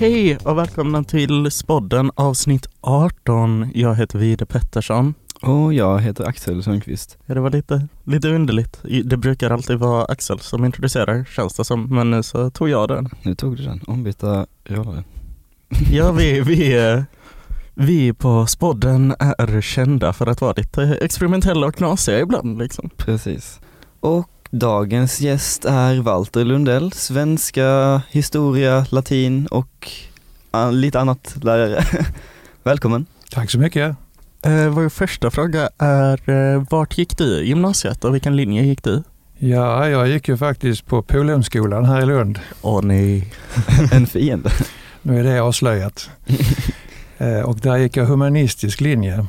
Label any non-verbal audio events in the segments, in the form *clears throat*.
Hej och välkomna till Spodden avsnitt 18. Jag heter Vide Pettersson. Och jag heter Axel Sundqvist. Ja, det var lite, lite underligt. Det brukar alltid vara Axel som introducerar, känns det som. Men nu så tog jag den. Nu tog du den, ombytta roller. *laughs* Ja, vi, vi, eh, vi på Spodden är kända för att vara lite experimentella och knasiga ibland liksom. Precis. Och dagens gäst är Walter Lundell, svenska, historia, latin och lite annat lärare. *laughs* Välkommen. Tack så mycket. Eh, vår första fråga är, eh, vart gick du i gymnasiet och vilken linje gick du? Ja, jag gick ju faktiskt på Polhemsskolan här i Lund. Åh nej. *laughs* en fiende. *laughs* Nu är det avslöjat. eh, och där gick jag humanistisk linje.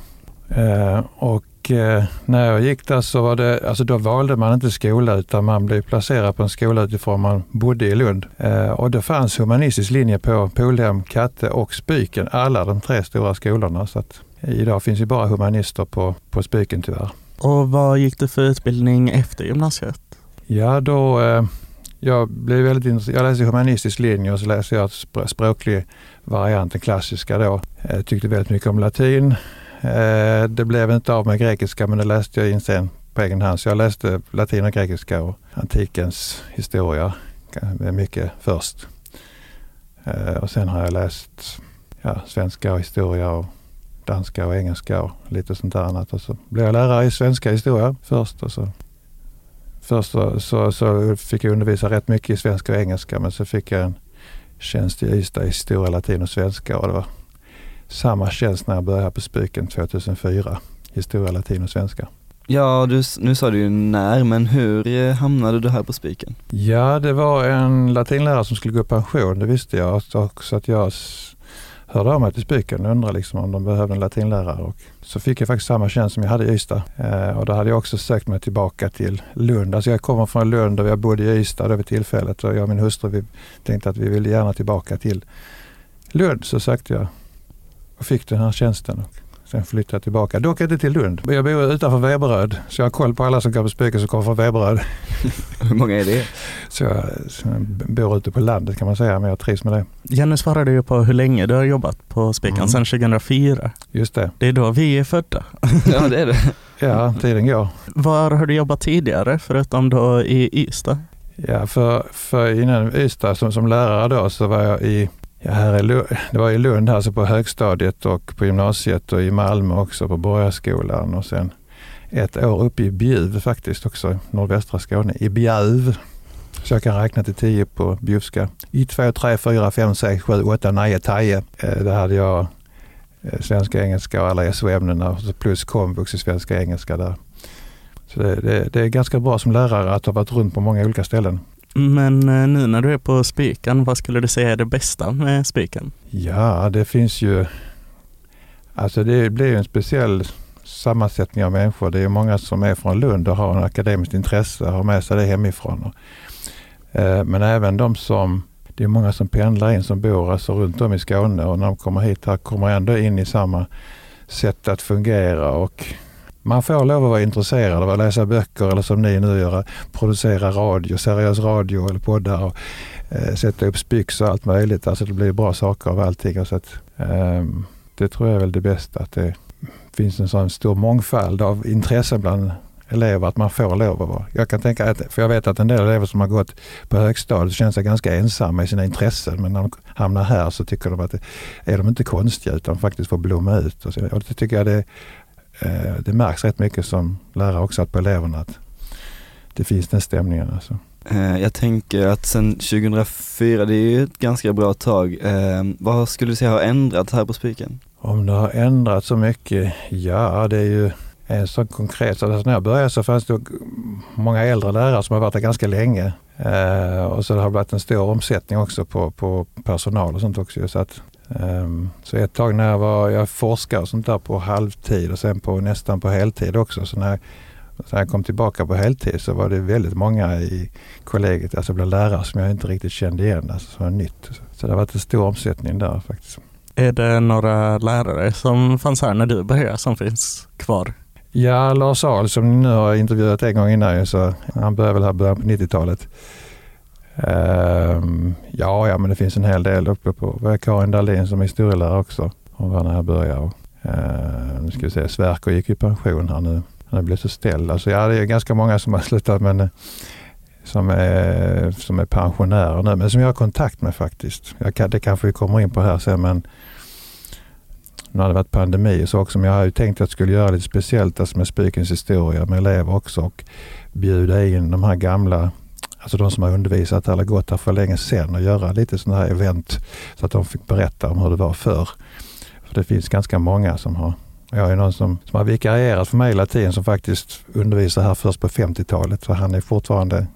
Eh, och eh, när jag gick där så var det, alltså då valde man inte skola utan man blev placerad på en skola utifrån man bodde i Lund. Eh, och det fanns humanistisk linje på Polhem, Katte och Spyken, alla de tre stora skolorna. Så att idag finns ju bara humanister på, på Spyken tyvärr. Och vad gick du för utbildning efter gymnasiet? Ja, då eh, jag blev väldigt intresserad. Jag läste humanistisk linje och så läste jag språklig variant, den klassiska då. Jag tyckte väldigt mycket om latin. Eh, det blev inte av med grekiska men det läste jag in sen på egen hand. Så jag läste latin och grekiska och antikens historia eh, mycket först. Eh, och sen har jag läst ja, svenska och historia och danska och engelska och lite sånt där annat. Och så blev jag lärare i svenska historia först och så Först så, så, så, fick jag undervisa rätt mycket i svenska och engelska men så fick jag en tjänst i Ystad i historia, latin och svenska och det var samma tjänst när jag började på Spyken 2004. Historia, latin och svenska. Ja, du, nu sa du ju när, men hur eh, hamnade du här på Spiken? Ja, det var en latinlärare som skulle gå i pension, det visste jag. Så att jag hörde av mig till Spiken och undrade liksom om de behövde en latinlärare. Och så fick jag faktiskt samma tjänst som jag hade i Ystad. Eh, och då hade jag också sökt mig tillbaka till Lund. Alltså jag kommer från Lund och jag bodde i Ystad då vid tillfället och jag och min hustru vi tänkte att vi ville gärna tillbaka till Lund. Så sökte jag och fick den här tjänsten. Och Sen flyttade jag tillbaka, dock inte till Lund. Jag bor utanför Veberöd, så jag har koll på alla som går på Spöken som kommer från Veberöd. *laughs* Hur många är det? Så jag, så jag bor ute på landet kan man säga, men jag trivs med det. Jenny svarade ju på hur länge du har jobbat på Spiken, mm. sedan 2004. Just det. Det är då vi är födda. *laughs* ja, det är det. ja, tiden går. Var har du jobbat tidigare, förutom då i Ystad? Ja, för, för innan Ystad som, som lärare då så var jag i Ja, här Lund, det var i Lund alltså på högstadiet och på gymnasiet och i Malmö också på Borgarskolan och sen ett år uppe i Bjuv faktiskt också, nordvästra Skåne, i Bjuv. Så jag kan räkna till tio på bjuvska. I 2, 3, 4, 5, 6, 7, 8, 9, 10. Där hade jag eh, svenska, engelska och alla SO-ämnena plus komvux i svenska och engelska där. Så det, det, det är ganska bra som lärare att ha varit runt på många olika ställen. Men eh, nu när du är på Spiken, vad skulle du säga är det bästa med Spiken? Ja, det finns ju... Alltså det blir en speciell sammansättning av människor. Det är många som är från Lund och har en akademiskt intresse, och har med sig det hemifrån. Eh, men även de som, det är många som pendlar in som bor alltså runt om i Skåne och när de kommer hit här kommer ändå in i samma sätt att fungera och man får lov att vara intresserad av att läsa böcker eller som ni nu gör, producera radio, seriös radio eller poddar och eh, sätta upp spyx och allt möjligt. Alltså det blir bra saker av allting. Så att, eh, det tror jag är väl det bästa, att det finns en sån stor mångfald av intressen bland elever att man får lov att vara. Jag kan tänka att, för jag vet att en del elever som har gått på högstadiet känner sig ganska ensamma i sina intressen men när de hamnar här så tycker de att det, är de inte konstiga utan faktiskt får blomma ut. Och, så, och det tycker jag det, det märks rätt mycket som lärare också på eleverna att det finns den stämningen. Alltså. Eh, jag tänker att sedan 2004, det är ju ett ganska bra tag. Eh, vad skulle du säga har ändrats här på Spiken? Om det har ändrats så mycket? Ja, det är ju en sån konkret. Alltså när jag började så fanns det många äldre lärare som har varit där ganska länge. och så har det varit en stor omsättning också på, på personal och sånt också. Så att så ett tag när jag var jag forskare och sånt där på halvtid och sen på nästan på heltid också. Så när, när jag kom tillbaka på heltid så var det väldigt många i kollegiet, alltså bland lärare som jag inte riktigt kände igen, alltså som var nytt. Så det har varit en stor omsättning där faktiskt. Är det några lärare som fanns här när du började som finns kvar? Ja, Lars Ahl som ni nu har intervjuat en gång innan så han började väl här början på 90-talet. Ehm, ja, ja, men det finns en hel del uppe på vad är Karin Dahlin som är historielärare också. Hon var när jag började. Uh, ehm, nu ska vi se, Sverker gick i pension här nu. Han blev så ställd. Alltså, ja, det är ganska många som har slutat men eh, som är, som är pensionärer nu, men som jag har kontakt med faktiskt. Jag kan, det kanske vi kommer in på här sen, men nu har det varit pandemi och så också, men jag har ju tänkt att jag skulle göra lite speciellt alltså med Spikens historia med elever också och bjuda in de här gamla, alltså de som har undervisat eller gått här för länge sedan och göra lite sådana här event så att de fick berätta om hur det var förr. För det finns ganska många som har jag är någon som, som har vikarierat för mig i latin som faktiskt undervisar här först på 50-talet. Så han är fortfarande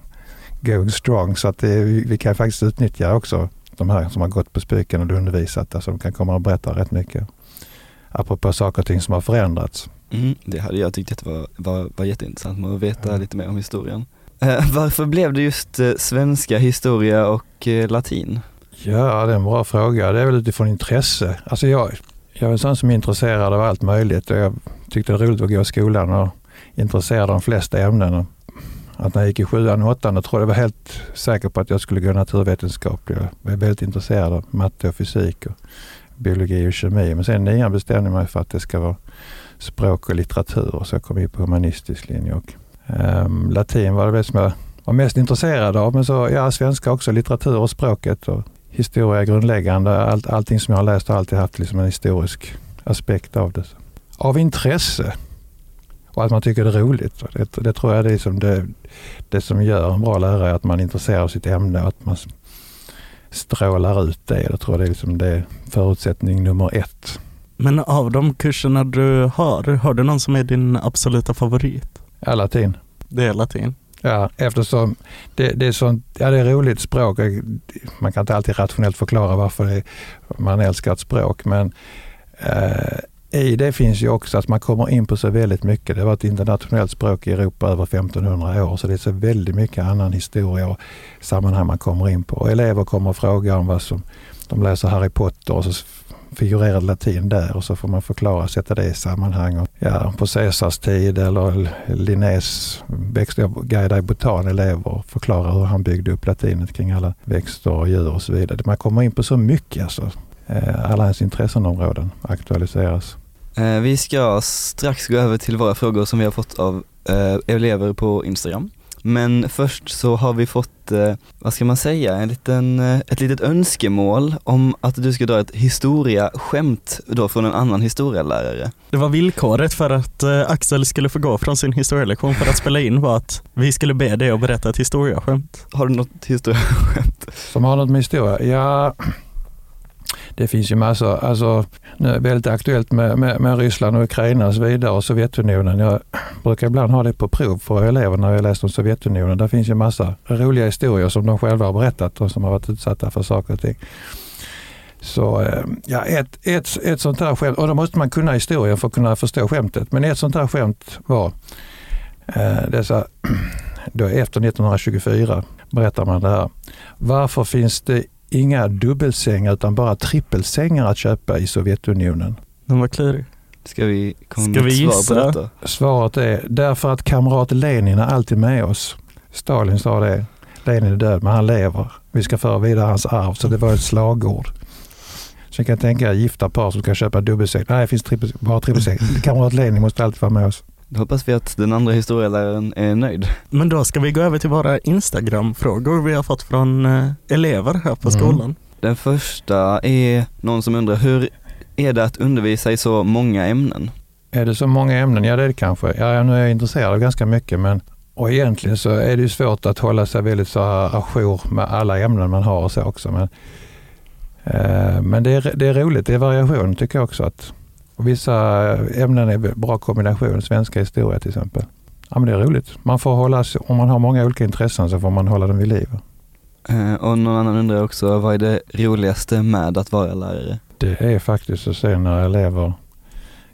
going strong. Så att det, vi kan faktiskt utnyttja också de här som har gått på Spöken och undervisat. Alltså de kan komma och berätta rätt mycket. Apropå saker och ting som har förändrats. Mm, det hade jag tyckt var, var, var jätteintressant att veta mm. lite mer om historien. Eh, varför blev det just eh, svenska, historia och eh, latin? Ja, det är en bra fråga. Det är väl utifrån intresse. Alltså jag, jag är en sån som är intresserad av allt möjligt. och Jag tyckte det var roligt att gå i skolan och intresserad av de flesta ämnen att när jag gick i sjuan och åttan, tror jag var helt säker på att jag skulle gå naturvetenskap. Jag var väldigt intresserad av matte och fysik och biologi och kemi. Men sen nian bestämde jag mig för att det ska vara språk och litteratur och så kom in på humanistisk linje. Och, um, latin var det som jag var mest intresserad av. Men så ja, svenska också, litteratur och språket och historia är grundläggande. Allt, allting som jag har läst har alltid haft liksom en historisk aspekt av det. Av intresse och att man tycker det är roligt. Det, det tror jag är liksom som, det, det som gör en bra lärare, att man är intresserad av sitt ämne och att man strålar ut det. Jag tror det är liksom det förutsättning nummer ett. Men av de kurserna du har, har du någon som är din absoluta favorit? Ja, latin. Det är latin? Ja, eftersom det, det, är sånt, ja, det är roligt språk. Man kan inte alltid rationellt förklara varför det, man älskar ett språk, men eh, i det finns ju också att man kommer in på så väldigt mycket. Det har varit internationellt språk i Europa över 1500 år så det är så väldigt mycket annan historia och sammanhang man kommer in på. Och elever kommer och frågar om vad som, de läser Harry Potter och så figurerade latin där och så får man förklara, sätta det i sammanhang. Och, ja, på Caesars tid eller Linnés guida i botan elever och förklara hur han byggde upp latinet kring alla växter och djur och så vidare. Man kommer in på så mycket alltså. Eh, alla ens intressenområden aktualiseras. Eh, vi ska strax gå över till våra frågor som vi har fått av eh, elever på Instagram. Men först så har vi fått, eh, vad ska man säga, en liten, ett litet önskemål om att du ska dra ett historia-skämt då från en annan historielärare. Det var villkoret för att Axel skulle få gå från sin historielektion för att spela in var att vi skulle be dig att berätta ett historia-skämt. Har du något historia-skämt? Som har något med historia? Ja, det finns ju massor, alltså nu är det väldigt aktuellt med, med, med Ryssland och Ukraina och så vidare och Sovjetunionen. Jag brukar ibland ha det på prov för eleverna när jag läser om Sovjetunionen. Där finns ju massa roliga historier som de själva har berättat och som har varit utsatta för saker och ting. Så eh, ja, ett, ett, ett sånt här skämt, och då måste man kunna historien för att kunna förstå skämtet. Men ett sånt här skämt var eh, dessa, *clears throat* då efter 1924 berättar man det här. Varför finns det inga dubbelsängar utan bara trippelsängar att köpa i Sovjetunionen. Den var klurig. Ska vi komma Ska vi gissa? Svar på detta? Svaret är därför att kamrat Lenin är alltid med oss. Stalin sa det. Lenin är död men han lever. Vi ska föra vidare hans arv. Så det var ett slagord. Så jag kan tänka er gifta par som ska köpa dubbelsäng. Nej, det finns trippel, bara trippelsäng. *laughs* Kamrat Lenin måste alltid vara med oss. Då hoppas vi att den andra historieläraren är nöjd. Men då ska vi gå över till våra Instagram-frågor vi har fått från eh, elever här på mm. skolan. Den första är någon som undrar, hur är det att undervisa i så många ämnen? Är det så många ämnen? Ja det är det kanske. Ja, nu är jag intresserad av ganska mycket men och egentligen så är det ju svårt att hålla sig väldigt så ajour med alla ämnen man har och så också. Men, eh, men det, är, det är roligt, det är variation tycker jag också. att och vissa ämnen är bra kombination, svenska historia till exempel. Ja, men det är roligt. Man får hålla, om man har många olika intressen så får man hålla dem vid liv. Eh, och någon annan undrar också, vad är det roligaste med att vara lärare? Det är faktiskt att se när elever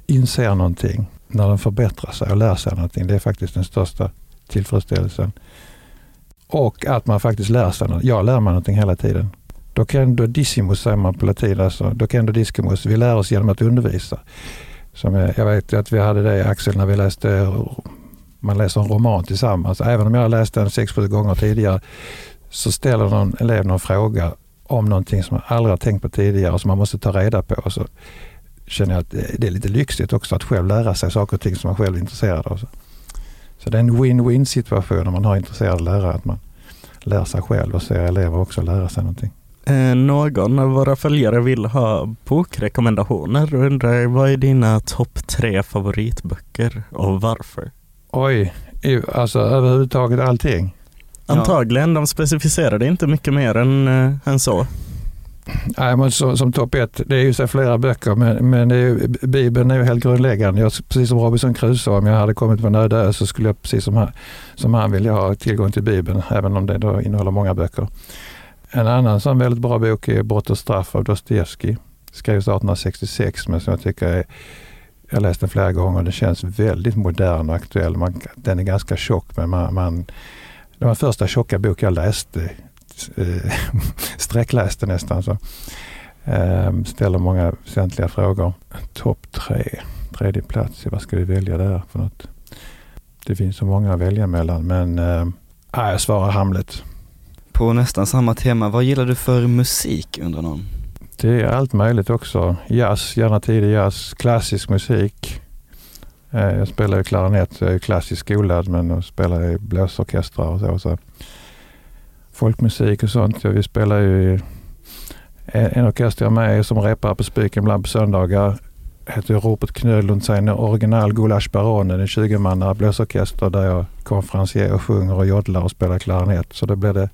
inser någonting, när de förbättrar sig och lär sig någonting. Det är faktiskt den största tillfredsställelsen. Och att man faktiskt lär sig något. Jag lär mig någonting hela tiden. Docendo dissimus säger man på latin, alltså docendo discimus. Vi lär oss genom att undervisa. Som jag, jag vet att vi hade det Axel när vi läste, man läser en roman tillsammans. Även om jag har läst den sex, sju gånger tidigare så ställer någon elev någon fråga om någonting som man aldrig har tänkt på tidigare och som man måste ta reda på. Så känner jag att det är lite lyxigt också att själv lära sig saker och ting som man själv är intresserad av. Så det är en win-win situation om man har intresserade lärare, att man lär sig själv och ser elever också lära sig någonting. Eh, någon av våra följare vill ha bokrekommendationer och undrar vad är dina topp tre favoritböcker och varför? Oj, alltså överhuvudtaget allting. Antagligen, de specificerade inte mycket mer än, äh, än så. Nej, men som, som topp ett, det är ju så flera böcker, men, men är Bibeln är ju helt grundläggande. Jag, precis som Robinson Crusoe, om jag hade kommit på en öde ö så skulle jag precis som han, som han vilja ha tillgång till Bibeln, även om det då innehåller många böcker. En annan sån väldigt bra bok är Brott och straff av Dostojevskij. Skrevs 1866, men som jag tycker är jag har läst den flera gånger och den känns väldigt modern och aktuell. Man, den är ganska tjock men man, man det var den första tjocka bok jag läste. *laughs* Sträckläste nästan. Så. Ehm, ställer många väsentliga frågor. Topp tre, tredje plats, vad ska vi välja där för något? Det finns så många att välja mellan men äh, jag svarar Hamlet. På nästan samma tema, vad gillar du för musik undrar någon? Det är allt möjligt också. Jazz, gärna tidig jazz, klassisk musik. Eh, jag spelar ju klarinett, jag är klassiskt skolad men jag spelar i blåsorkestrar och så. så. Folkmusik och sånt. Vi spelar ju i en orkester jag med som repar på Spiken ibland på söndagar. Heter Robert Knölund, sen original Gulasch Baronen, en 20-manna blåsorkester där jag konferencier och sjunger och joddlar och spelar klarinett. Så då blir det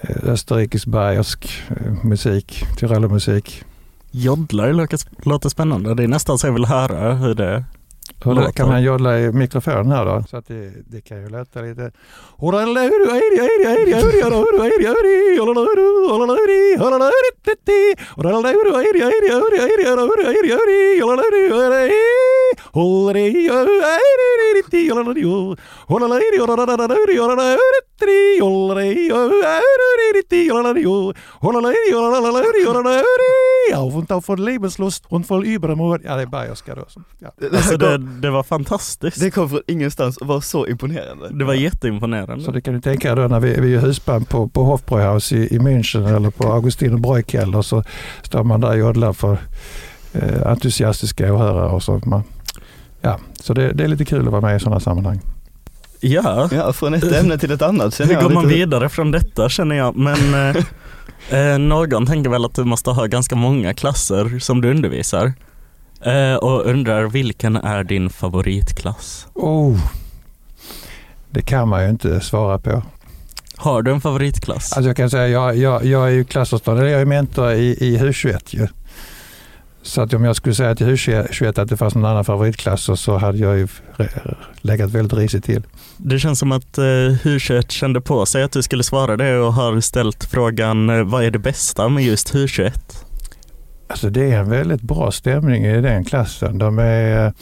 eh, österrikisk bayersk eh, musik, tyrolermusik. Joddlar låter spännande. Det är nästan så jag vill höra hur det hur kan man joddla i mikrofonen här då? Så att det, det kan ju låta lite... Auf und auf von Lebenslust und voll Übermord. Ja, det är bayerska då. Ja. Alltså det, det var fantastiskt. Det kom från ingenstans och var så imponerande. Det var jätteimponerande. Så det kan du tänka dig då när vi, vi är husband på, på Hofbräuhaus i, i München eller på Augustiner Bräukeller så står man där och joddlar för eh, entusiastiska åhörare och så. Man, ja, så det, det är lite kul att vara med i sådana sammanhang. Ja. ja, från ett ämne till ett annat Hur går man vidare från detta känner jag, men *laughs* eh, eh, någon tänker väl att du måste ha ganska många klasser som du undervisar. Eh, och undrar vilken är din favoritklass? Oh, det kan man ju inte svara på. Har du en favoritklass? Alltså jag kan säga, jag, jag, jag är ju klassförståndare, jag är mentor i, i HU21 ju. Så att om jag skulle säga till HU21 att det fanns någon annan favoritklass så hade jag ju legat väldigt risigt till. Det känns som att eh, HU21 kände på sig att du skulle svara det och har ställt frågan eh, vad är det bästa med just HU21? Alltså det är en väldigt bra stämning i den klassen. De är eh,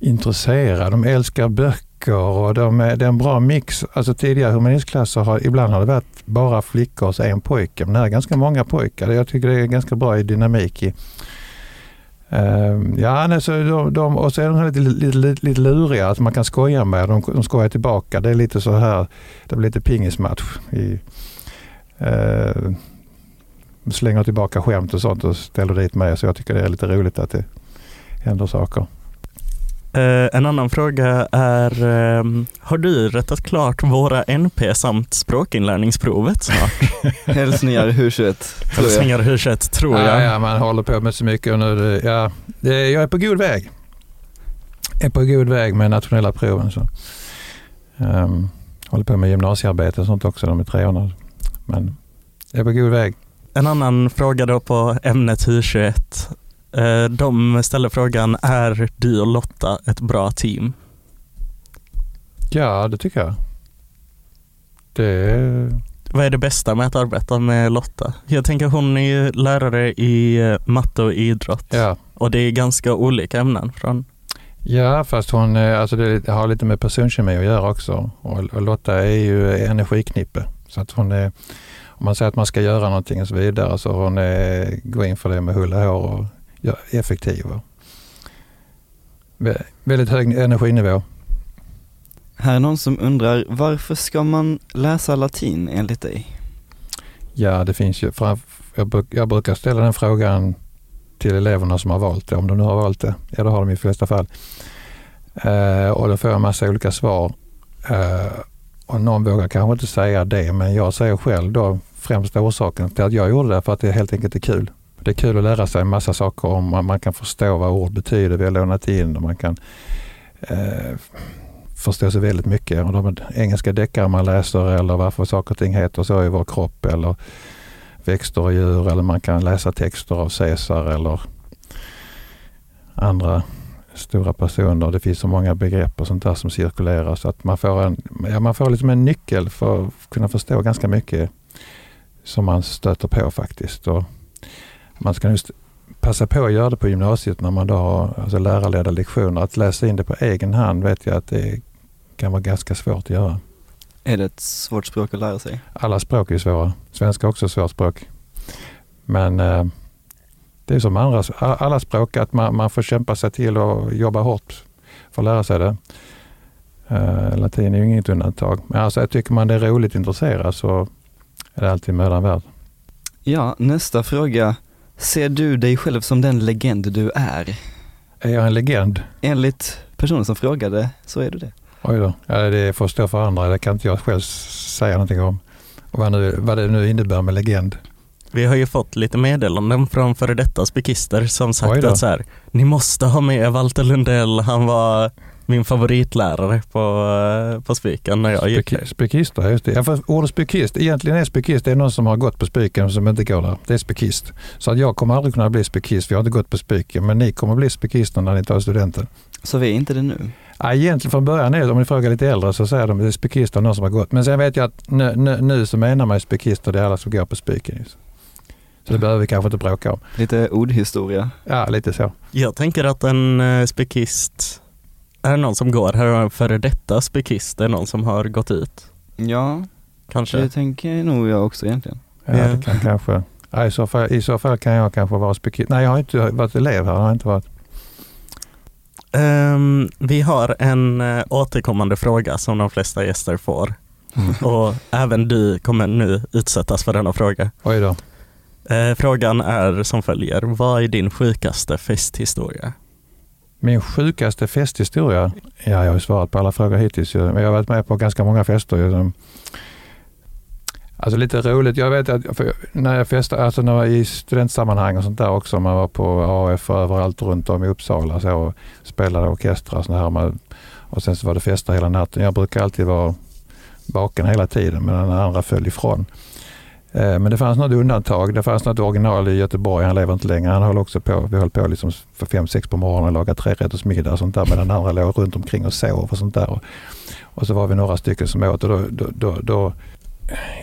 intresserade, de älskar böcker och de är, det är en bra mix. Alltså tidigare humanistklasser har ibland har det varit bara flickor och en pojke, men här är ganska många pojkar. Jag tycker det är ganska bra i dynamik i, Uh, ja, nej, så de, de, och så är de lite, lite, lite, lite luriga, att man kan skoja med dem. De skojar tillbaka. Det är lite så här, det blir lite pingismatch. I, uh, slänger tillbaka skämt och sånt och ställer dit mig. Så jag tycker det är lite roligt att det händer saker. Uh, en annan fråga är, uh, har du rättat klart våra NP samt språkinlärningsprovet snart? *laughs* Hälsningar Hurset. Hälsningar Hurset, tror jag. Ja, ja, man håller på med så mycket och nu, ja, det, jag är på god väg. Jag är på god väg med nationella proven. Så. Um, håller på med gymnasiearbete och sånt också, de är treorna. Men jag är på god väg. En annan fråga då på ämnet HU21 Eh, de ställer frågan, är du och Lotta ett bra team? Ja, det tycker jag. Det... Vad är det bästa med att arbeta med Lotta? Jag tänker hon är ju lärare i eh, matte och idrott ja. och det är ganska olika ämnen från Ja, fast hon, alltså det har lite med personkemi att göra också. Och Lotta är ju energiknippe. Så att hon är, om man säger att man ska göra någonting och så vidare så hon är, går in för det med hull och hår och ja, effektiva. Väldigt hög energinivå. Här är någon som undrar, varför ska man läsa latin enligt dig? Ja, det finns ju. Jag, bruk, jag brukar ställa den frågan till eleverna som har valt det, om de nu har valt det. Ja, det har de i de flesta fall. Eh, och då får jag en massa olika svar. Eh, och någon vågar kanske inte säga det, men jag säger själv då främsta orsaken till att jag gjorde det för att det helt enkelt är kul. Det är kul att lära sig en massa saker om man kan förstå vad ord betyder. Vi har lånat in och man kan eh, förstå sig väldigt mycket. Och de engelska deckare man läser eller varför saker och ting heter så i vår kropp eller växter och djur eller man kan läsa texter av Caesar eller andra stora personer. Det finns så många begrepp och sånt där som cirkulerar så att man får, en, ja, man får liksom en nyckel för att kunna förstå ganska mycket som man stöter på faktiskt. Och man ska just passa på att göra det på gymnasiet när man då har alltså lärarledda lektioner. Att läsa in det på egen hand vet jag att det kan vara ganska svårt att göra. Är det ett svårt språk att lära sig? Alla språk är svåra. Svenska är också ett svårt språk. Men eh, det är som andra, alla språk, att man, man får kämpa sig till och jobba hårt för att lära sig det. Eh, latin är ju inget undantag. Men alltså, jag tycker man är roligt intresserad så är det alltid mödan värd. Ja, nästa fråga. Ser du dig själv som den legend du är? Är jag en legend? Enligt personen som frågade så är du det. Oj då, ja, det får stå för andra. Det kan inte jag själv säga någonting om. Vad, nu, vad det nu innebär med legend. Vi har ju fått lite meddelanden från före detta spikister som sagt att så här, ni måste ha med Walter Lundell, han var min favoritlärare på, eh, på Spiken när jag gick där. Spikister, just det. Ja, för ordet spikist, egentligen är spikist det är någon som har gått på Spiken som inte går där. Det är spikist. Så att jag kommer aldrig kunna bli spikist för jag har inte gått på Spiken. Men ni kommer bli spikister när ni tar studenten. Så vi är inte det nu? Ja, egentligen från början är det, om ni frågar lite äldre så säger de att det är spikister någon som har gått. Men sen vet jag att nu, nu, nu så menar man ju spikister, det är alla som går på Spiken. Så det behöver vi kanske inte bråka om. Lite ordhistoria. Ja, lite så. Jag tänker att en uh, är någon som går här före detta spikist är någon som har gått ut. Ja, kanske. Det tänker nog jag också egentligen. Ja, det kan kanske. Ja, i, så fall, I så fall kan jag kanske vara spikist. Nej, jag har inte varit elev här. Jag har inte varit. Um, vi har en uh, återkommande fråga som de flesta gäster får. Mm. *laughs* Och även du kommer nu utsättas för denna fråga. Oj då. Uh, frågan är som följer. Vad är din sjukaste festhistoria? Min sjukaste festhistoria? Ja, jag har ju svarat på alla frågor hittills. men Jag har varit med på ganska många fester. Alltså lite roligt, jag vet att när jag festade, alltså när jag var i studentsammanhang och sånt där också, man var på AF och överallt runt om i Uppsala så, och spelade orkestrar och sånt här. Och sen så var det fester hela natten. Jag brukar alltid vara vaken hela tiden medan den andra föll ifrån. Eh, men det fanns något undantag. Det fanns något original i Göteborg. Han lever inte längre. Han höll också på. Vi höll på liksom för fem, sex på morgonen och lagade trerättersmiddag och sånt där medan andra låg runt omkring och sov och sånt där. Och, och så var vi några stycken som åt och då, då, då, då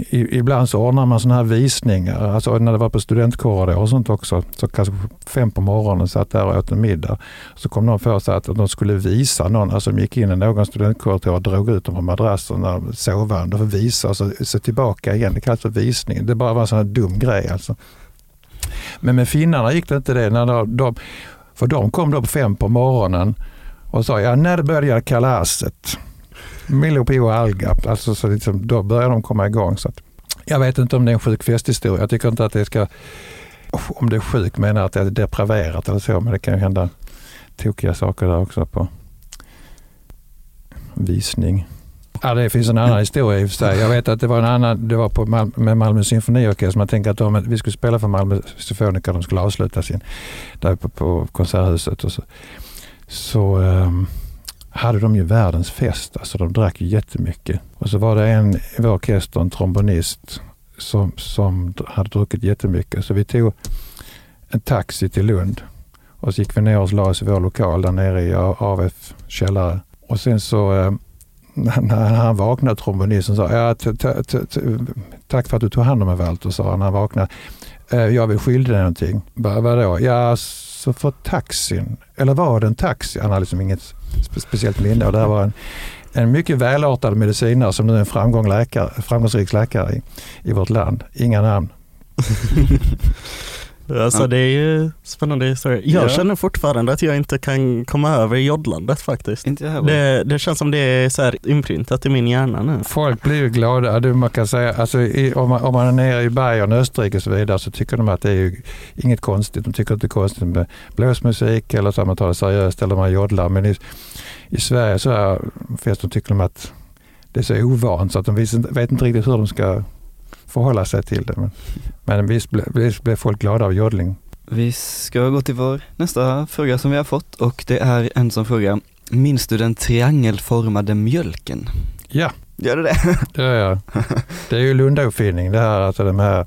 ibland så ordnar man sådana här visningar, alltså när det var på studentkårer och sånt också, så kanske fem på morgonen satt där och åt en middag. Så kom någon för sig att de skulle visa någon, alltså de gick in i någon studentkorridor och drog ut dem på madrasserna, sovande och visa och så, så tillbaka igen. Det kallas för visning. Det bara var en sån här dum grej alltså. Men med finnarna gick det inte det. När de, de, för de kom då fem på morgonen och sa, ja när börjar kalaset? Milopio alga, alltså så liksom, då börjar de komma igång. Så att, jag vet inte om det är en sjuk festhistoria. Jag tycker inte att det ska, oh, om det är sjuk menar jag att det är depraverat eller så, men det kan ju hända tokiga saker där också på visning. Ja, det finns en annan historia i och för sig. Jag vet att det var en annan, det var på Mal med Malmö symfoniorkester. Man tänker att de, vi skulle spela för Malmö symfoniker, de skulle avsluta sin, där på, på Konserthuset. Och så, så um, hade de ju världens fest. Alltså de drack jättemycket. Och så var det en i vår orkester, en trombonist, som, som hade druckit jättemycket. Så vi tog en taxi till Lund och så gick vi ner och la oss i vår lokal där nere i AF källare. Och sen så eh, när han vaknade, trombonisten, sa ja, tack för att du tog hand om mig Walter, sa han när han vaknade. Eh, jag vill skyldig dig någonting. Vadå? Ja, så för taxin. Eller var det en taxi? Han hade liksom inget speciellt Linda Och det här var en, en mycket välartad medicinare som nu är en framgång läkare, framgångsrik läkare i, i vårt land. Inga namn. *laughs* Alltså Ja. det är ju spännande historia. Jag Ja. känner fortfarande att jag inte kan komma över joddlandet faktiskt. Inte jag. Det, det känns som det är så här inprintat i min hjärna nu. Folk blir ju glada. Du, man kan säga, alltså, i, om, man, om man är nere i Bayern, Österrike och så vidare så tycker de att det är ju inget konstigt. De tycker inte det är konstigt med blåsmusik eller så att man tar det seriöst eller man joddlar. Men i, i Sverige så är, finns de tycker de att det är så ovant så att de vet inte, vet inte riktigt hur de ska förhålla sig till det. Men, men visst blir visst blir folk glada av joddling. Vi ska gå till vår nästa fråga som vi har fått och det är en som frågar Minns du den triangelformade mjölken? Ja, Gör du det? *laughs* det gör jag. Det är ju Lunda-uppfinning det här, alltså de här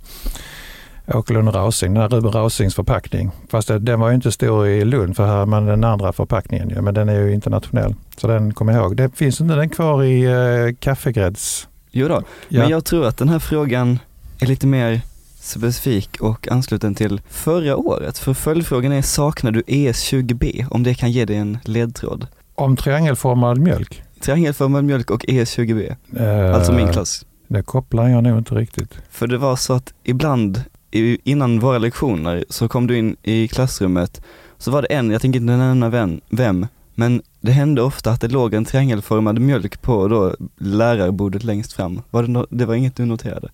Åkerlund Rausing, den här Ruben Rausings förpackning. Fast det, den var ju inte stor i Lund för här man den andra förpackningen ju, men den är ju internationell. Så den kommer jag ihåg. Det finns inte den kvar i eh, kaffegrädds... Jo då. Ja. men jag tror att den här frågan är lite mer specifik och ansluten till förra året. För följdfrågan är, saknar du ES20B? Om det kan ge dig en ledtråd. Om triangelformad mjölk. Triangelformad mjölk och ES20B, Eh, alltså min klass. Det kopplar jag nog inte riktigt. För det var så att ibland innan våra lektioner så kom du in i klassrummet, så var det en, jag tänker inte nämna vem, vem, men det hände ofta att det låg en triangelformad mjölk på då lärarbordet längst fram. Var det, no- det var inget du noterade?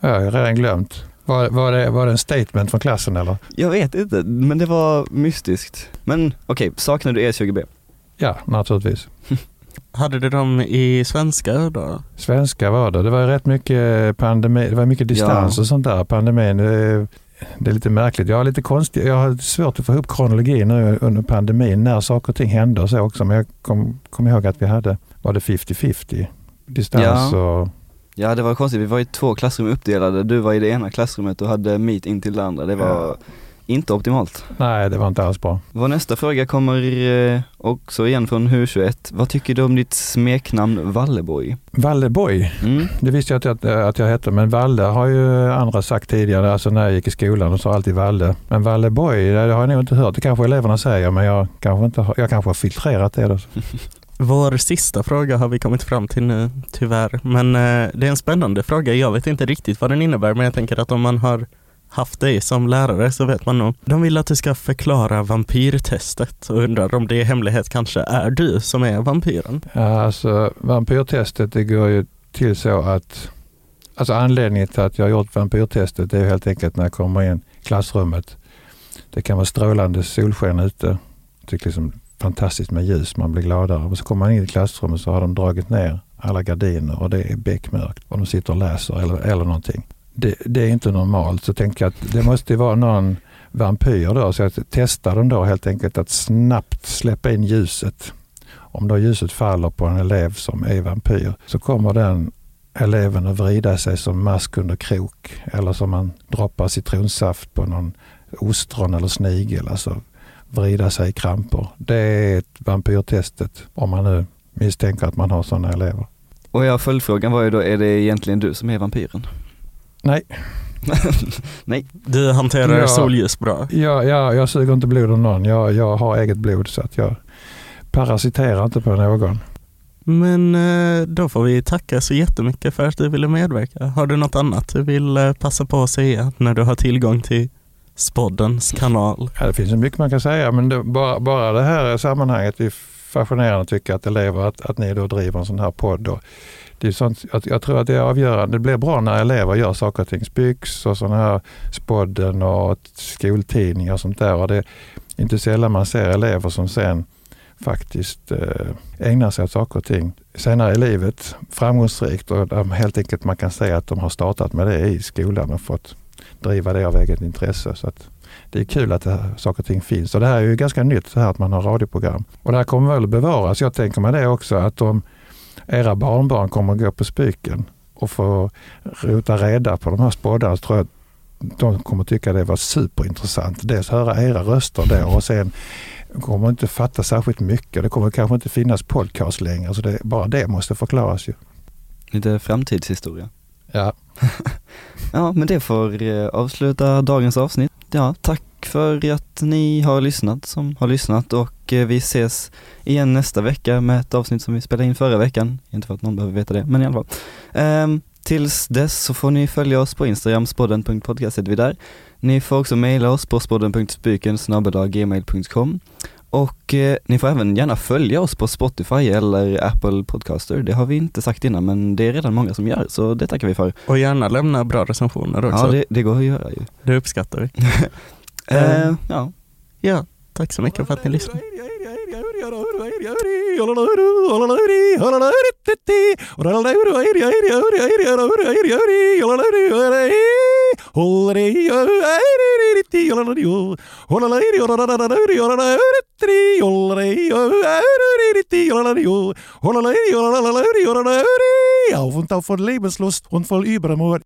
Ja, jag har redan glömt. Var, var, det, var det en statement från klassen eller? Jag vet inte, men det var mystiskt. Men okej, saknar du E ES20B? Ja, naturligtvis. *laughs* Hade du dem i svenska då? Svenska var det. Det var rätt mycket pandemi, det var mycket distans Ja. och sånt där. Pandemin, det, är lite märkligt. Jag har lite konstigt, jag har svårt att få ihop kronologin nu under pandemin när saker och ting hände och så också. Men jag kommer kom ihåg att vi hade, var det 50-50? Distans och... Ja det var konstigt, vi var i två klassrum uppdelade, du var i det ena klassrummet och hade meet in till det andra. Det var Ja. Inte optimalt. Nej, det var inte alls bra. Vår nästa fråga kommer eh, också igen från HU21. Vad tycker du om ditt smeknamn Valleboy? Valleboy, Mm. det visste jag inte att, att jag hette, men Valle har ju andra sagt tidigare, alltså när jag gick i skolan, de sa alltid Valle. Men Valleboy, det har jag nog inte hört. Det kanske eleverna säger, men jag kanske, inte har, jag kanske har filtrerat det. Då. *laughs* Vår sista fråga har vi kommit fram till nu, tyvärr. Men eh, det är en spännande fråga. Jag vet inte riktigt vad den innebär, men jag tänker att om man har haft dig som lärare så vet man nog. De vill att du ska förklara vampyrtestet och undrar om det i hemlighet kanske är du som är vampyren. Ja, alltså vampyrtestet det går ju till så att Alltså anledningen till att jag har gjort vampyrtestet det är helt enkelt när jag kommer in i klassrummet. Det kan vara strålande solsken ute. Jag tycker liksom fantastiskt med ljus, man blir gladare. Och så kommer man in i klassrummet så har de dragit ner alla gardiner och det är beckmörkt och de sitter och läser eller, eller någonting. Det, det är inte normalt. Så tänker jag att det måste ju vara någon vampyr då. Så jag testar dem då helt enkelt att snabbt släppa in ljuset om då ljuset faller på en elev som är vampyr så kommer den eleven att vrida sig som mask under krok eller som man droppar citronsaft på någon ostron eller snigel. Alltså vrida sig i kramper. Det är ett vampyrtestet om man nu misstänker att man har sådana elever. Och ja, följdfrågan var ju då, är det egentligen du som är vampyren? Nej, *laughs* Nej. Du hanterar Ja. solljus bra. jag, jag, jag suger inte blod av någon. Jag, jag har eget blod så att jag parasiterar inte på någon. Men eh, då får vi tacka så jättemycket för att du ville medverka. Har du något annat du vill eh, passa på att säga när du har tillgång till Spoddens kanal? Ja, det finns så mycket man kan säga men det, bara, bara det här sammanhanget är fascinerande tycker jag att elever, att, att ni då driver en sån här podd. Och det är sånt, jag, jag tror att det är avgörande. Det blir bra när elever gör saker och ting. Spyx och sådana här Spodden och skoltidningar och sånt där. Och det är inte sällan man ser elever som sen faktiskt eh, ägnar sig åt saker och ting senare i livet framgångsrikt och helt enkelt man kan säga att de har startat med det i skolan och fått driva det av eget intresse. Så att det är kul att det här, saker och ting finns. Och det här är ju ganska nytt, det här att man har radioprogram. Och det här kommer väl bevaras. Jag tänker mig det också att om era barnbarn kommer att gå på Spyken och få rota reda på de här spådarna så tror jag att de kommer tycka det var superintressant. Dels höra era röster då och sen kommer inte fatta särskilt mycket. Det kommer kanske inte finnas podcast längre. Så det, bara det måste förklaras ju. Lite framtidshistoria. Ja. *laughs* Ja, men det får eh, avsluta dagens avsnitt. Ja, tack för att ni har lyssnat som har lyssnat och eh, vi ses igen nästa vecka med ett avsnitt som vi spelade in förra veckan. Inte för att någon behöver veta det, men i alla fall. Ehm, tills dess så får ni följa oss på Instagram, spodden.podcast heter vi där. Ni får också mejla oss på spodden.spiken gmail.com och eh, ni får även gärna följa oss på Spotify eller Apple Podcaster. Det har vi inte sagt innan men det är redan många som gör så det tackar vi för. Och gärna lämna bra recensioner också. Ja, det, det går att göra ju. det uppskattar vi. *laughs* Eh, ja. Ja, tack så mycket för att ni lyssnade. Auf und auf von Lebenslust und voll Übermut.